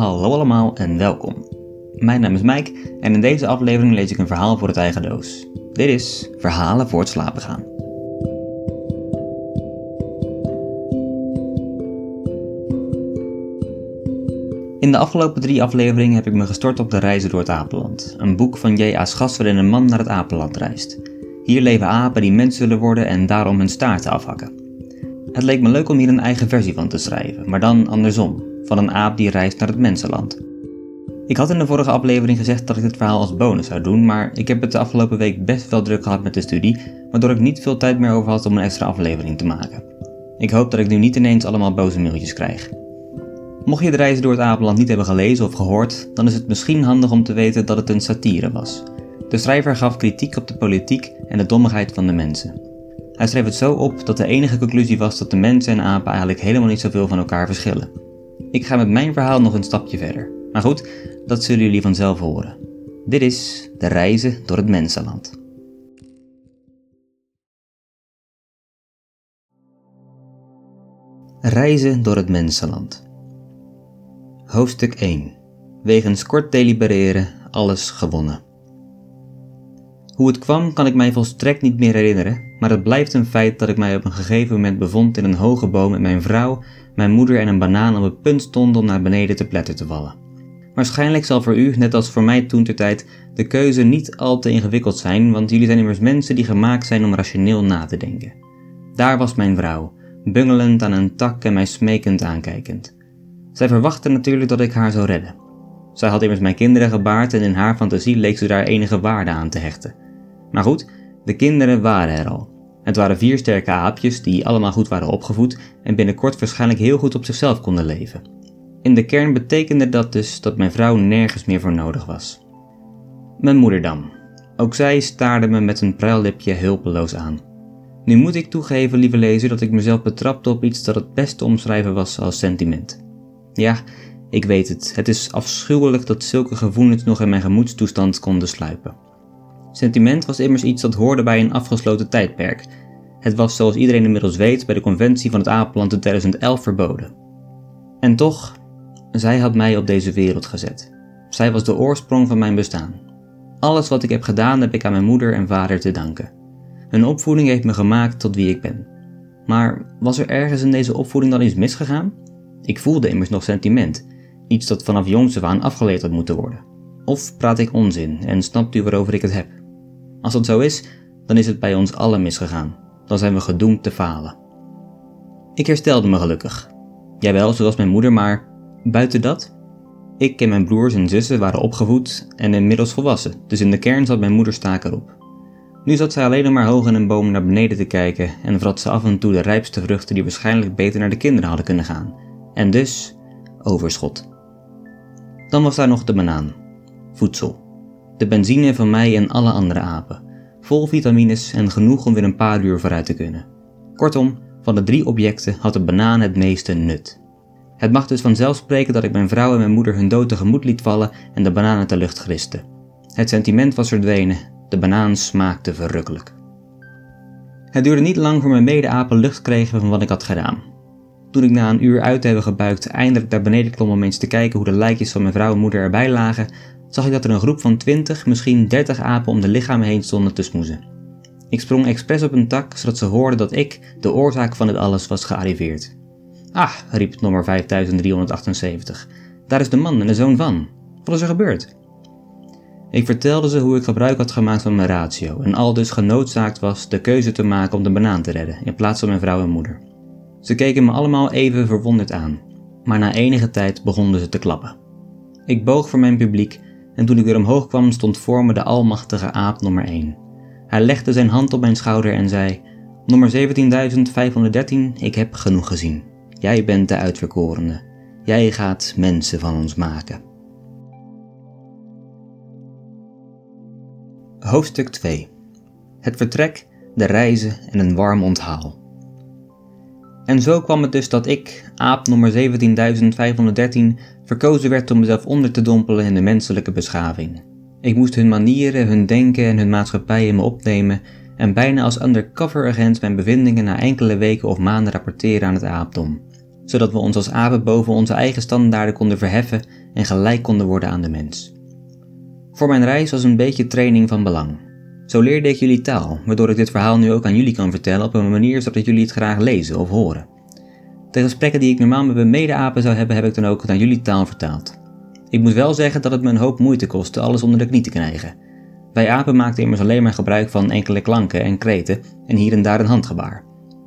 Hallo allemaal en welkom. Mijn naam is Mike en in deze aflevering lees ik een verhaal voor het eigen doos. Dit is Verhalen voor het slapen gaan. In de afgelopen drie afleveringen heb ik me gestort op de reizen door het apenland. Een boek van J.A. Schas waarin een man naar het apenland reist. Hier leven apen die mens willen worden en daarom hun staarten afhakken. Het leek me leuk om hier een eigen versie van te schrijven, maar dan andersom, van een aap die reist naar het mensenland. Ik had in de vorige aflevering gezegd dat ik dit verhaal als bonus zou doen, maar ik heb het de afgelopen week best wel druk gehad met de studie, waardoor ik niet veel tijd meer over had om een extra aflevering te maken. Ik hoop dat ik nu niet ineens allemaal boze mailtjes krijg. Mocht je de reizen door het Apenland niet hebben gelezen of gehoord, dan is het misschien handig om te weten dat het een satire was. De schrijver gaf kritiek op de politiek en de dommigheid van de mensen. Hij schreef het zo op dat de enige conclusie was dat de mensen en apen eigenlijk helemaal niet zoveel van elkaar verschillen. Ik ga met mijn verhaal nog een stapje verder. Maar goed, dat zullen jullie vanzelf horen. Dit is de reizen door het mensenland. Reizen door het mensenland. Hoofdstuk 1. Wegens kort delibereren, alles gewonnen. Hoe het kwam kan ik mij volstrekt niet meer herinneren, maar het blijft een feit dat ik mij op een gegeven moment bevond in een hoge boom met mijn vrouw, mijn moeder en een banaan op het punt stond om naar beneden te pletter te vallen. Waarschijnlijk zal voor u, net als voor mij toen ter tijd, de keuze niet al te ingewikkeld zijn, want jullie zijn immers mensen die gemaakt zijn om rationeel na te denken. Daar was mijn vrouw, bungelend aan een tak en mij smekend aankijkend. Zij verwachtte natuurlijk dat ik haar zou redden. Zij had immers mijn kinderen gebaard en in haar fantasie leek ze daar enige waarde aan te hechten. Maar goed, de kinderen waren er al. Het waren vier sterke aapjes die allemaal goed waren opgevoed en binnenkort waarschijnlijk heel goed op zichzelf konden leven. In de kern betekende dat dus dat mijn vrouw nergens meer voor nodig was. Mijn moeder dan. Ook zij staarde me met een pruillipje hulpeloos aan. Nu moet ik toegeven, lieve lezer, dat ik mezelf betrapte op iets dat het best omschrijven was als sentiment. Ja, ik weet het, het is afschuwelijk dat zulke gevoelens nog in mijn gemoedstoestand konden sluipen. Sentiment was immers iets dat hoorde bij een afgesloten tijdperk. Het was, zoals iedereen inmiddels weet, bij de conventie van het Apenland in 2011 verboden. En toch, zij had mij op deze wereld gezet. Zij was de oorsprong van mijn bestaan. Alles wat ik heb gedaan heb ik aan mijn moeder en vader te danken. Hun opvoeding heeft me gemaakt tot wie ik ben. Maar was er ergens in deze opvoeding dan iets misgegaan? Ik voelde immers nog sentiment, iets dat vanaf jongs af aan afgeleerd had moeten worden. Of praat ik onzin en snapt u waarover ik het heb? Als dat zo is, dan is het bij ons allen misgegaan. Dan zijn we gedoemd te falen. Ik herstelde me gelukkig. Jawel, zoals mijn moeder, maar buiten dat? Ik en mijn broers en zussen waren opgevoed en inmiddels volwassen, dus in de kern zat mijn moeder staak erop. Nu zat zij alleen maar hoog in een boom naar beneden te kijken en vrat ze af en toe de rijpste vruchten die waarschijnlijk beter naar de kinderen hadden kunnen gaan. En dus overschot. Dan was daar nog de banaan. Voedsel. De benzine van mij en alle andere apen. Vol vitamines en genoeg om weer een paar uur vooruit te kunnen. Kortom, van de drie objecten had de banaan het meeste nut. Het mag dus vanzelf spreken dat ik mijn vrouw en mijn moeder hun dood tegemoet liet vallen en de banaan uit de lucht griste. Het sentiment was verdwenen, de banaan smaakte verrukkelijk. Het duurde niet lang voor mijn mede-apen lucht kregen van wat ik had gedaan. Toen ik na een uur uit te hebben gebuikt eindelijk naar beneden klom om eens te kijken hoe de lijkjes van mijn vrouw en moeder erbij lagen, zag ik dat er een groep van 20, misschien 30 apen om de lichamen heen stonden te smoezen. Ik sprong expres op een tak, zodat ze hoorden dat ik, de oorzaak van dit alles, was gearriveerd. Ah, riep nummer 5378, daar is de man en de zoon van. Wat is er gebeurd? Ik vertelde ze hoe ik gebruik had gemaakt van mijn ratio en al dus genoodzaakt was de keuze te maken om de banaan te redden in plaats van mijn vrouw en moeder. Ze keken me allemaal even verwonderd aan, maar na enige tijd begonnen ze te klappen. Ik boog voor mijn publiek en toen ik weer omhoog kwam stond voor me de almachtige aap nummer 1. Hij legde zijn hand op mijn schouder en zei: Nummer 17513, ik heb genoeg gezien. Jij bent de uitverkorene. Jij gaat mensen van ons maken. Hoofdstuk 2 Het vertrek, de reizen en een warm onthaal. En zo kwam het dus dat ik, aap nummer 17513, verkozen werd om mezelf onder te dompelen in de menselijke beschaving. Ik moest hun manieren, hun denken en hun maatschappij in me opnemen en bijna als undercover agent mijn bevindingen na enkele weken of maanden rapporteren aan het aapdom. zodat we ons als apen boven onze eigen standaarden konden verheffen en gelijk konden worden aan de mens. Voor mijn reis was een beetje training van belang. Zo leerde ik jullie taal, waardoor ik dit verhaal nu ook aan jullie kan vertellen op een manier zodat jullie het graag lezen of horen. De gesprekken die ik normaal met mijn mede-apen zou hebben, heb ik dan ook naar jullie taal vertaald. Ik moet wel zeggen dat het me een hoop moeite kostte alles onder de knie te krijgen. Wij apen maakten immers alleen maar gebruik van enkele klanken en kreten en hier en daar een handgebaar.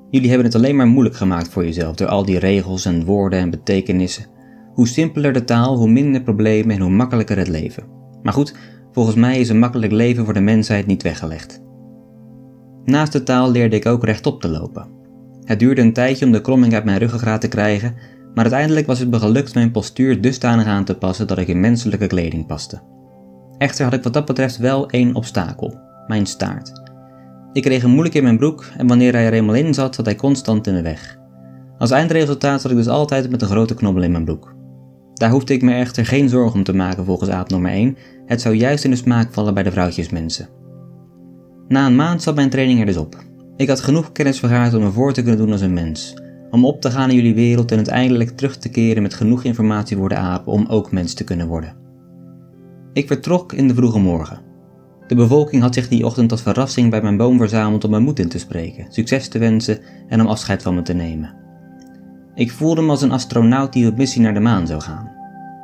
Jullie hebben het alleen maar moeilijk gemaakt voor jezelf door al die regels en woorden en betekenissen. Hoe simpeler de taal, hoe minder problemen en hoe makkelijker het leven. Maar goed, volgens mij is een makkelijk leven voor de mensheid niet weggelegd. Naast de taal leerde ik ook rechtop te lopen. Het duurde een tijdje om de kromming uit mijn ruggengraat te krijgen, maar uiteindelijk was het me gelukt mijn postuur dusdanig aan te passen dat ik in menselijke kleding paste. Echter had ik wat dat betreft wel één obstakel: mijn staart. Ik kreeg een moeilijk in mijn broek en wanneer hij er eenmaal in zat, zat hij constant in de weg. Als eindresultaat zat ik dus altijd met een grote knobbel in mijn broek. Daar hoefde ik me echter geen zorgen om te maken volgens aap nummer 1, het zou juist in de smaak vallen bij de vrouwtjesmensen. Na een maand zat mijn training er dus op. Ik had genoeg kennis vergaard om me voor te kunnen doen als een mens, om op te gaan in jullie wereld en uiteindelijk terug te keren met genoeg informatie voor de apen om ook mens te kunnen worden. Ik vertrok in de vroege morgen. De bevolking had zich die ochtend als verrassing bij mijn boom verzameld om mijn moed in te spreken, succes te wensen en om afscheid van me te nemen. Ik voelde me als een astronaut die op missie naar de maan zou gaan.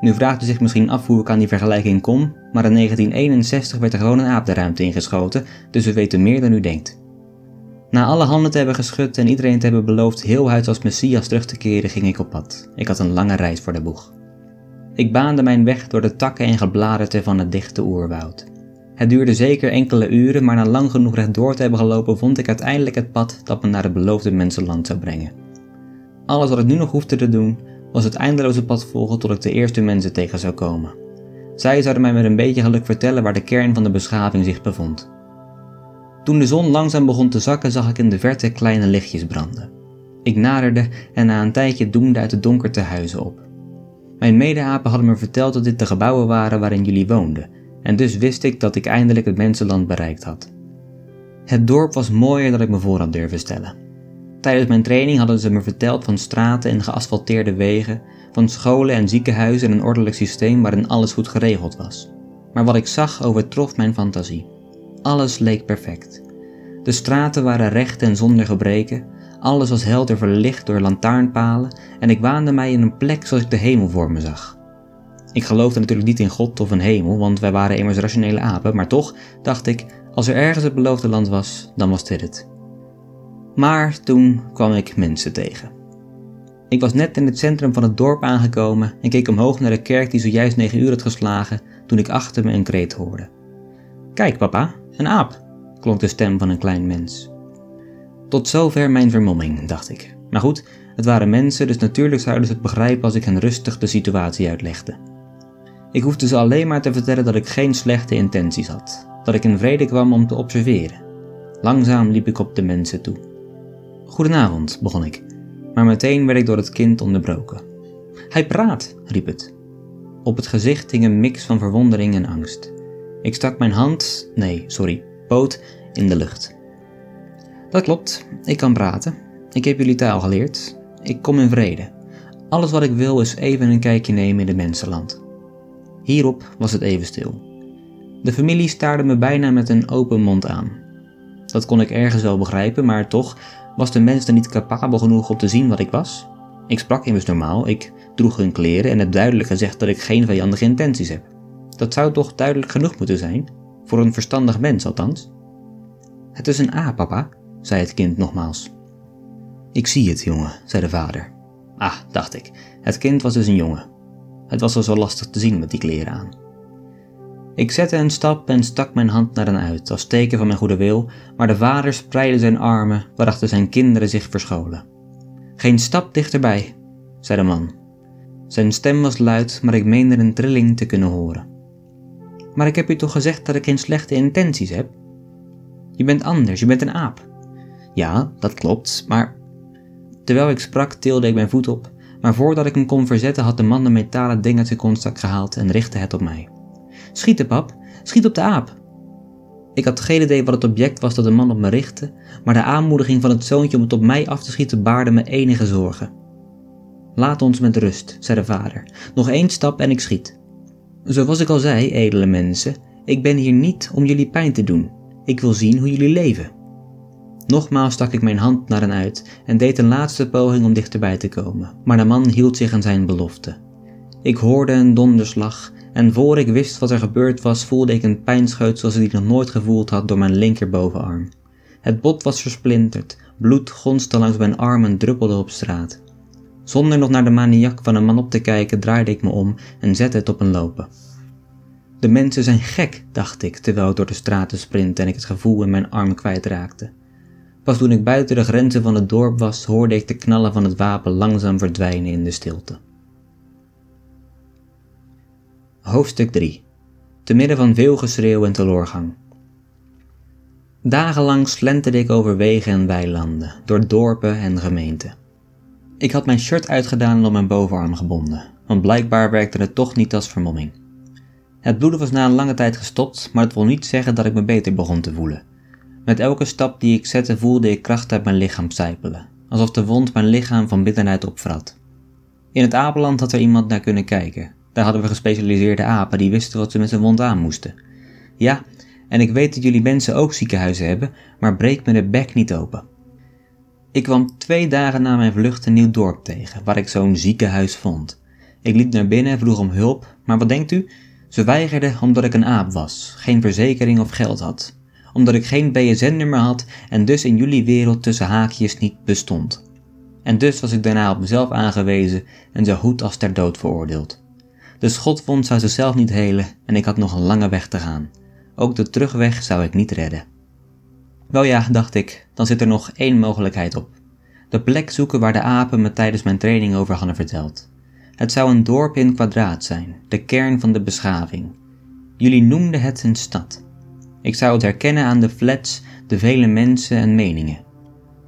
Nu vraagt u zich misschien af hoe ik aan die vergelijking kom, maar in 1961 werd er gewoon een aap de ruimte ingeschoten, dus we weten meer dan u denkt. Na alle handen te hebben geschud en iedereen te hebben beloofd heel huid als messias terug te keren, ging ik op pad. Ik had een lange reis voor de boeg. Ik baande mijn weg door de takken en gebladerte van het dichte oerwoud. Het duurde zeker enkele uren, maar na lang genoeg rechtdoor te hebben gelopen, vond ik uiteindelijk het pad dat me naar het beloofde mensenland zou brengen. Alles wat ik nu nog hoefde te doen, was het eindeloze pad volgen tot ik de eerste mensen tegen zou komen. Zij zouden mij met een beetje geluk vertellen waar de kern van de beschaving zich bevond. Toen de zon langzaam begon te zakken, zag ik in de verte kleine lichtjes branden. Ik naderde en na een tijdje doemde uit het donker te huizen op. Mijn medeapen hadden me verteld dat dit de gebouwen waren waarin jullie woonden, en dus wist ik dat ik eindelijk het mensenland bereikt had. Het dorp was mooier dan ik me voor had durven stellen. Tijdens mijn training hadden ze me verteld van straten en geasfalteerde wegen, van scholen en ziekenhuizen en een ordelijk systeem waarin alles goed geregeld was. Maar wat ik zag overtrof mijn fantasie. Alles leek perfect. De straten waren recht en zonder gebreken, alles was helder verlicht door lantaarnpalen en ik waande mij in een plek zoals ik de hemel voor me zag. Ik geloofde natuurlijk niet in God of een hemel, want wij waren immers rationele apen, maar toch dacht ik, als er ergens het beloofde land was, dan was dit het. Maar toen kwam ik mensen tegen. Ik was net in het centrum van het dorp aangekomen en keek omhoog naar de kerk die zojuist negen uur had geslagen toen ik achter me een kreet hoorde. Kijk papa, een aap, klonk de stem van een klein mens. Tot zover mijn vermomming, dacht ik. Maar goed, het waren mensen, dus natuurlijk zouden ze het begrijpen als ik hen rustig de situatie uitlegde. Ik hoefde ze alleen maar te vertellen dat ik geen slechte intenties had, dat ik in vrede kwam om te observeren. Langzaam liep ik op de mensen toe. Goedenavond, begon ik, maar meteen werd ik door het kind onderbroken. Hij praat, riep het. Op het gezicht hing een mix van verwondering en angst. Ik stak mijn hand, nee, sorry, poot in de lucht. Dat klopt, ik kan praten. Ik heb jullie taal geleerd. Ik kom in vrede. Alles wat ik wil is even een kijkje nemen in het mensenland. Hierop was het even stil. De familie staarde me bijna met een open mond aan. Dat kon ik ergens wel begrijpen, maar toch was de mens er niet capabel genoeg om te zien wat ik was. Ik sprak immers normaal, ik droeg hun kleren en heb duidelijk gezegd dat ik geen vijandige intenties heb. Dat zou toch duidelijk genoeg moeten zijn, voor een verstandig mens althans. Het is een A, papa, zei het kind nogmaals. Ik zie het, jongen, zei de vader. Ah, dacht ik, het kind was dus een jongen. Het was al zo lastig te zien met die kleren aan. Ik zette een stap en stak mijn hand naar hen uit, als teken van mijn goede wil, maar de vader spreidde zijn armen, waarachter zijn kinderen zich verscholen. Geen stap dichterbij, zei de man. Zijn stem was luid, maar ik meende een trilling te kunnen horen. Maar ik heb u toch gezegd dat ik geen slechte intenties heb? Je bent anders, je bent een aap. Ja, dat klopt, maar. Terwijl ik sprak, tilde ik mijn voet op, maar voordat ik hem kon verzetten, had de man een metalen ding uit zijn gehaald en richtte het op mij. Schieten, pap, schiet op de aap. Ik had geen idee wat het object was dat de man op me richtte, maar de aanmoediging van het zoontje om het op mij af te schieten baarde me enige zorgen. Laat ons met rust, zei de vader. Nog één stap en ik schiet. Zoals ik al zei, edele mensen, ik ben hier niet om jullie pijn te doen. Ik wil zien hoe jullie leven. Nogmaals stak ik mijn hand naar hen uit en deed een laatste poging om dichterbij te komen, maar de man hield zich aan zijn belofte. Ik hoorde een donderslag en voor ik wist wat er gebeurd was, voelde ik een pijnscheut zoals ik nog nooit gevoeld had door mijn linkerbovenarm. Het bot was versplinterd, bloed gonste langs mijn arm en druppelde op straat. Zonder nog naar de maniak van een man op te kijken, draaide ik me om en zette het op een lopen. De mensen zijn gek, dacht ik, terwijl ik door de straten sprintte en ik het gevoel in mijn arm kwijtraakte. Pas toen ik buiten de grenzen van het dorp was, hoorde ik de knallen van het wapen langzaam verdwijnen in de stilte. Hoofdstuk 3 Te midden van veel geschreeuw en teleurgang. Dagenlang slenterde ik over wegen en weilanden, door dorpen en gemeenten. Ik had mijn shirt uitgedaan en op mijn bovenarm gebonden, want blijkbaar werkte het toch niet als vermomming. Het bloeden was na een lange tijd gestopt, maar het wil niet zeggen dat ik me beter begon te voelen. Met elke stap die ik zette voelde ik kracht uit mijn lichaam sijpelen, alsof de wond mijn lichaam van bitterheid opvrat. In het apenland had er iemand naar kunnen kijken. Daar hadden we gespecialiseerde apen die wisten wat ze met zijn wond aan moesten. Ja, en ik weet dat jullie mensen ook ziekenhuizen hebben, maar breek me de bek niet open. Ik kwam twee dagen na mijn vlucht een nieuw dorp tegen, waar ik zo'n ziekenhuis vond. Ik liep naar binnen en vroeg om hulp, maar wat denkt u? Ze weigerden omdat ik een aap was, geen verzekering of geld had. Omdat ik geen BSN-nummer had en dus in jullie wereld tussen haakjes niet bestond. En dus was ik daarna op mezelf aangewezen en zo goed als ter dood veroordeeld. De schotwond zou zichzelf niet helen en ik had nog een lange weg te gaan. Ook de terugweg zou ik niet redden. Wel ja, dacht ik, dan zit er nog één mogelijkheid op. De plek zoeken waar de apen me tijdens mijn training over hadden verteld. Het zou een dorp in kwadraat zijn, de kern van de beschaving. Jullie noemden het een stad. Ik zou het herkennen aan de flats, de vele mensen en meningen.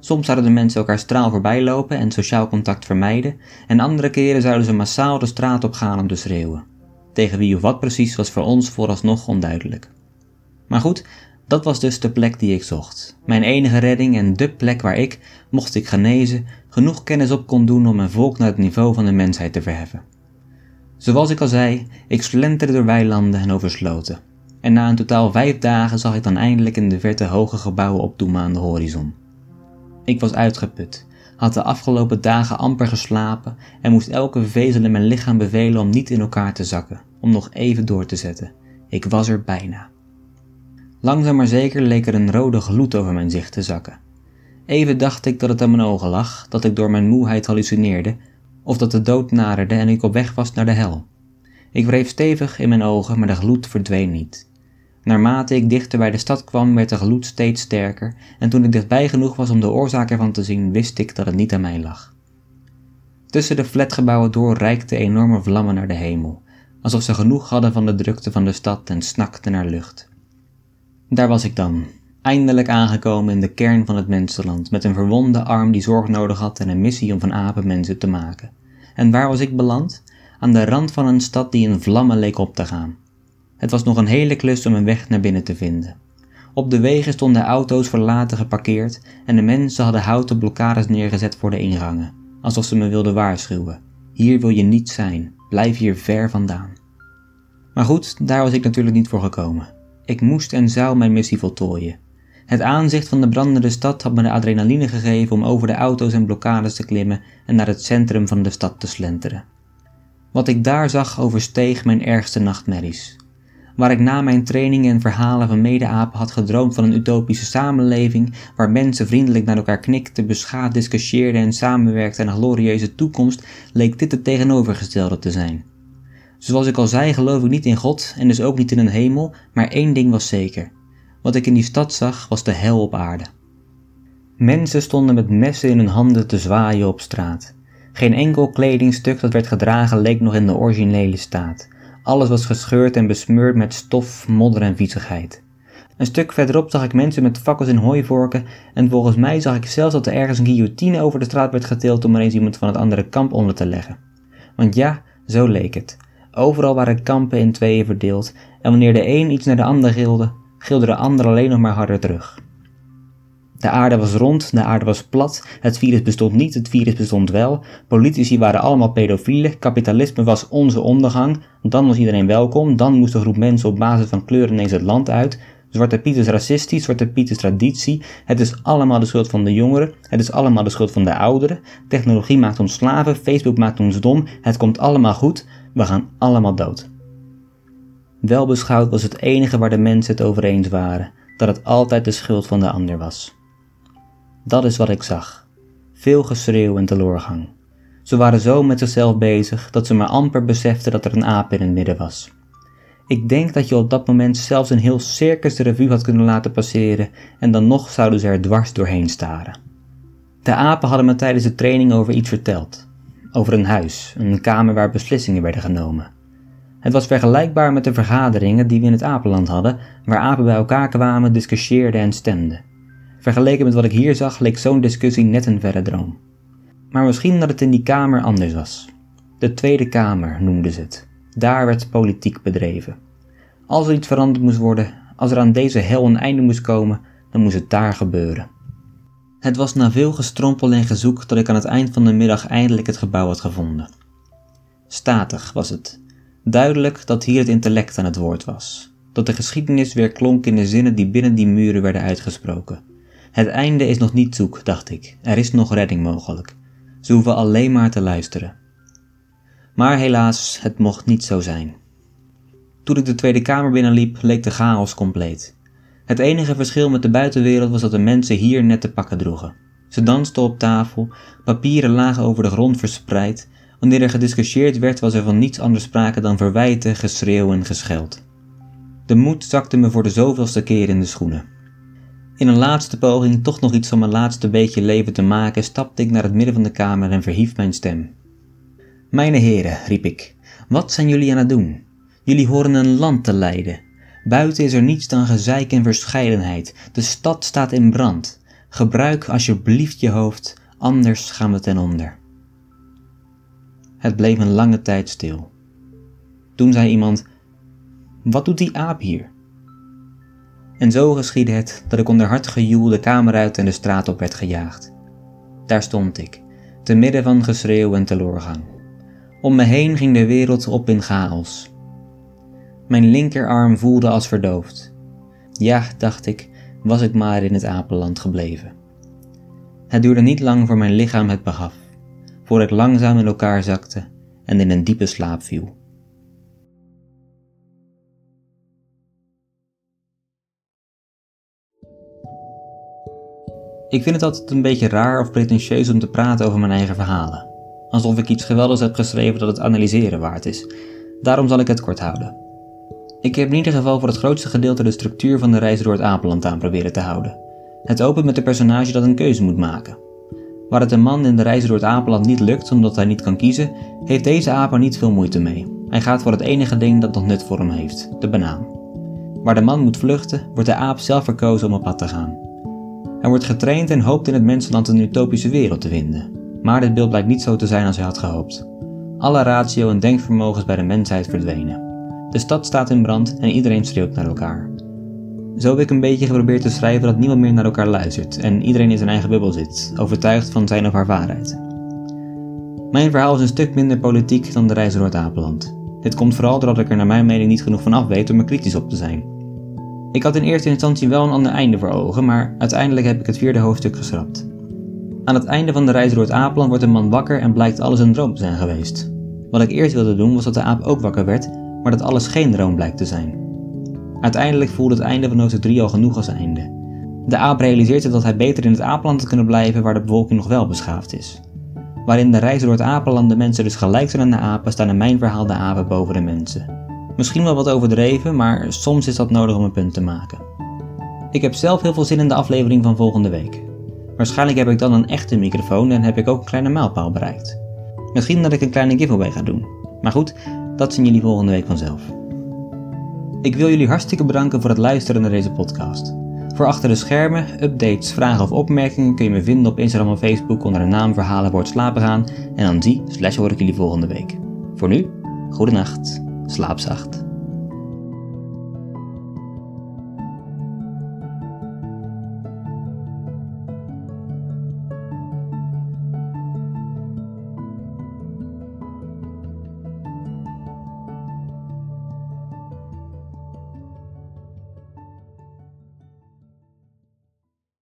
Soms zouden de mensen elkaar straal voorbij lopen en sociaal contact vermijden, en andere keren zouden ze massaal de straat op gaan om te schreeuwen. Tegen wie of wat precies was voor ons vooralsnog onduidelijk. Maar goed, dat was dus de plek die ik zocht. Mijn enige redding en de plek waar ik, mocht ik genezen, genoeg kennis op kon doen om mijn volk naar het niveau van de mensheid te verheffen. Zoals ik al zei, ik slenterde door weilanden en over sloten. En na een totaal vijf dagen zag ik dan eindelijk in de verte hoge gebouwen opdoemen aan de horizon. Ik was uitgeput, had de afgelopen dagen amper geslapen en moest elke vezel in mijn lichaam bevelen om niet in elkaar te zakken, om nog even door te zetten. Ik was er bijna. Langzaam maar zeker leek er een rode gloed over mijn zicht te zakken. Even dacht ik dat het aan mijn ogen lag, dat ik door mijn moeheid hallucineerde, of dat de dood naderde en ik op weg was naar de hel. Ik wreef stevig in mijn ogen, maar de gloed verdween niet. Naarmate ik dichter bij de stad kwam, werd de gloed steeds sterker, en toen ik dichtbij genoeg was om de oorzaak ervan te zien, wist ik dat het niet aan mij lag. Tussen de flatgebouwen door reikten enorme vlammen naar de hemel, alsof ze genoeg hadden van de drukte van de stad en snakten naar lucht. Daar was ik dan, eindelijk aangekomen in de kern van het mensenland, met een verwonde arm die zorg nodig had en een missie om van apen mensen te maken. En waar was ik beland? Aan de rand van een stad die in vlammen leek op te gaan. Het was nog een hele klus om een weg naar binnen te vinden. Op de wegen stonden auto's verlaten geparkeerd en de mensen hadden houten blokkades neergezet voor de ingangen, alsof ze me wilden waarschuwen. Hier wil je niet zijn, blijf hier ver vandaan. Maar goed, daar was ik natuurlijk niet voor gekomen. Ik moest en zou mijn missie voltooien. Het aanzicht van de brandende stad had me de adrenaline gegeven om over de auto's en blokkades te klimmen en naar het centrum van de stad te slenteren. Wat ik daar zag oversteeg mijn ergste nachtmerries. Waar ik na mijn trainingen en verhalen van medeapen had gedroomd van een utopische samenleving, waar mensen vriendelijk naar elkaar knikten, beschaafd discussieerden en samenwerkten aan een glorieuze toekomst, leek dit het tegenovergestelde te zijn. Zoals ik al zei, geloof ik niet in God en dus ook niet in een hemel, maar één ding was zeker. Wat ik in die stad zag, was de hel op aarde. Mensen stonden met messen in hun handen te zwaaien op straat. Geen enkel kledingstuk dat werd gedragen leek nog in de originele staat. Alles was gescheurd en besmeurd met stof, modder en viezigheid. Een stuk verderop zag ik mensen met fakkels en hooivorken en volgens mij zag ik zelfs dat er ergens een guillotine over de straat werd geteeld om er eens iemand van het andere kamp onder te leggen. Want ja, zo leek het. Overal waren kampen in tweeën verdeeld en wanneer de een iets naar de ander gilde, gilde de ander alleen nog maar harder terug. De aarde was rond, de aarde was plat, het virus bestond niet, het virus bestond wel, politici waren allemaal pedofielen, kapitalisme was onze ondergang, dan was iedereen welkom, dan moest een groep mensen op basis van kleur ineens het land uit, Zwarte Piet is racistisch, Zwarte Piet is traditie, het is allemaal de schuld van de jongeren, het is allemaal de schuld van de ouderen, technologie maakt ons slaven, Facebook maakt ons dom, het komt allemaal goed, we gaan allemaal dood. Wel beschouwd was het enige waar de mensen het over eens waren, dat het altijd de schuld van de ander was. Dat is wat ik zag. Veel geschreeuw en teleurgang. Ze waren zo met zichzelf bezig dat ze maar amper beseften dat er een aap in het midden was. Ik denk dat je op dat moment zelfs een heel circus de revue had kunnen laten passeren en dan nog zouden ze er dwars doorheen staren. De apen hadden me tijdens de training over iets verteld. Over een huis, een kamer waar beslissingen werden genomen. Het was vergelijkbaar met de vergaderingen die we in het apenland hadden, waar apen bij elkaar kwamen, discussieerden en stemden. Vergeleken met wat ik hier zag, leek zo'n discussie net een verre droom. Maar misschien dat het in die kamer anders was. De Tweede Kamer noemden ze het. Daar werd politiek bedreven. Als er iets veranderd moest worden, als er aan deze hel een einde moest komen, dan moest het daar gebeuren. Het was na veel gestrompel en gezoek dat ik aan het eind van de middag eindelijk het gebouw had gevonden. Statig was het. Duidelijk dat hier het intellect aan het woord was. Dat de geschiedenis weer klonk in de zinnen die binnen die muren werden uitgesproken. Het einde is nog niet zoek, dacht ik. Er is nog redding mogelijk. Ze hoeven alleen maar te luisteren. Maar helaas, het mocht niet zo zijn. Toen ik de Tweede Kamer binnenliep, leek de chaos compleet. Het enige verschil met de buitenwereld was dat de mensen hier net te pakken droegen. Ze dansten op tafel, papieren lagen over de grond verspreid. Wanneer er gediscussieerd werd, was er van niets anders sprake dan verwijten, geschreeuw en gescheld. De moed zakte me voor de zoveelste keer in de schoenen. In een laatste poging toch nog iets van mijn laatste beetje leven te maken, stapte ik naar het midden van de kamer en verhief mijn stem. Mijne heren, riep ik, wat zijn jullie aan het doen? Jullie horen een land te leiden. Buiten is er niets dan gezeik en verscheidenheid. De stad staat in brand. Gebruik alsjeblieft je hoofd, anders gaan we ten onder. Het bleef een lange tijd stil. Toen zei iemand: Wat doet die aap hier? En zo geschiedde het dat ik onder hard gejoel de kamer uit en de straat op werd gejaagd. Daar stond ik, te midden van geschreeuw en teleurgang. Om me heen ging de wereld op in chaos. Mijn linkerarm voelde als verdoofd. Ja, dacht ik, was ik maar in het apenland gebleven. Het duurde niet lang voor mijn lichaam het begaf, voor ik langzaam in elkaar zakte en in een diepe slaap viel. Ik vind het altijd een beetje raar of pretentieus om te praten over mijn eigen verhalen. Alsof ik iets geweldigs heb geschreven dat het analyseren waard is. Daarom zal ik het kort houden. Ik heb in ieder geval voor het grootste gedeelte de structuur van de reis door het Apenland aan proberen te houden. Het opent met een personage dat een keuze moet maken. Waar het een man in de reis door het Apenland niet lukt omdat hij niet kan kiezen, heeft deze aap er niet veel moeite mee. Hij gaat voor het enige ding dat nog nut voor hem heeft, de banaan. Waar de man moet vluchten, wordt de aap zelf verkozen om op pad te gaan. Hij wordt getraind en hoopt in het mensenland een utopische wereld te vinden. Maar dit beeld blijkt niet zo te zijn als hij had gehoopt. Alle ratio en denkvermogens bij de mensheid verdwenen. De stad staat in brand en iedereen schreeuwt naar elkaar. Zo heb ik een beetje geprobeerd te schrijven dat niemand meer naar elkaar luistert en iedereen in zijn eigen bubbel zit, overtuigd van zijn of haar waarheid. Mijn verhaal is een stuk minder politiek dan de reis door het Apeland. Dit komt vooral doordat ik er naar mijn mening niet genoeg van af weet om er kritisch op te zijn. Ik had in eerste instantie wel een ander einde voor ogen, maar uiteindelijk heb ik het vierde hoofdstuk geschrapt. Aan het einde van de reis door het aapland wordt een man wakker en blijkt alles een droom te zijn geweest. Wat ik eerst wilde doen was dat de aap ook wakker werd, maar dat alles geen droom blijkt te zijn. Uiteindelijk voelde het einde van hoofdstuk 3 al genoeg als einde. De aap realiseert zich dat hij beter in het apenland had kunnen blijven waar de bevolking nog wel beschaafd is. Waarin de reis door het apenland de mensen dus gelijk zijn aan de apen, staan in mijn verhaal de apen boven de mensen. Misschien wel wat overdreven, maar soms is dat nodig om een punt te maken. Ik heb zelf heel veel zin in de aflevering van volgende week. Waarschijnlijk heb ik dan een echte microfoon en heb ik ook een kleine mijlpaal bereikt. Misschien dat ik een kleine giveaway ga doen. Maar goed, dat zien jullie volgende week vanzelf. Ik wil jullie hartstikke bedanken voor het luisteren naar deze podcast. Voor achter de schermen, updates, vragen of opmerkingen kun je me vinden op Instagram of Facebook onder de naam Verhalen wordt slapen gaan en dan zie slash hoor ik jullie volgende week. Voor nu, goede nacht, slaap zacht.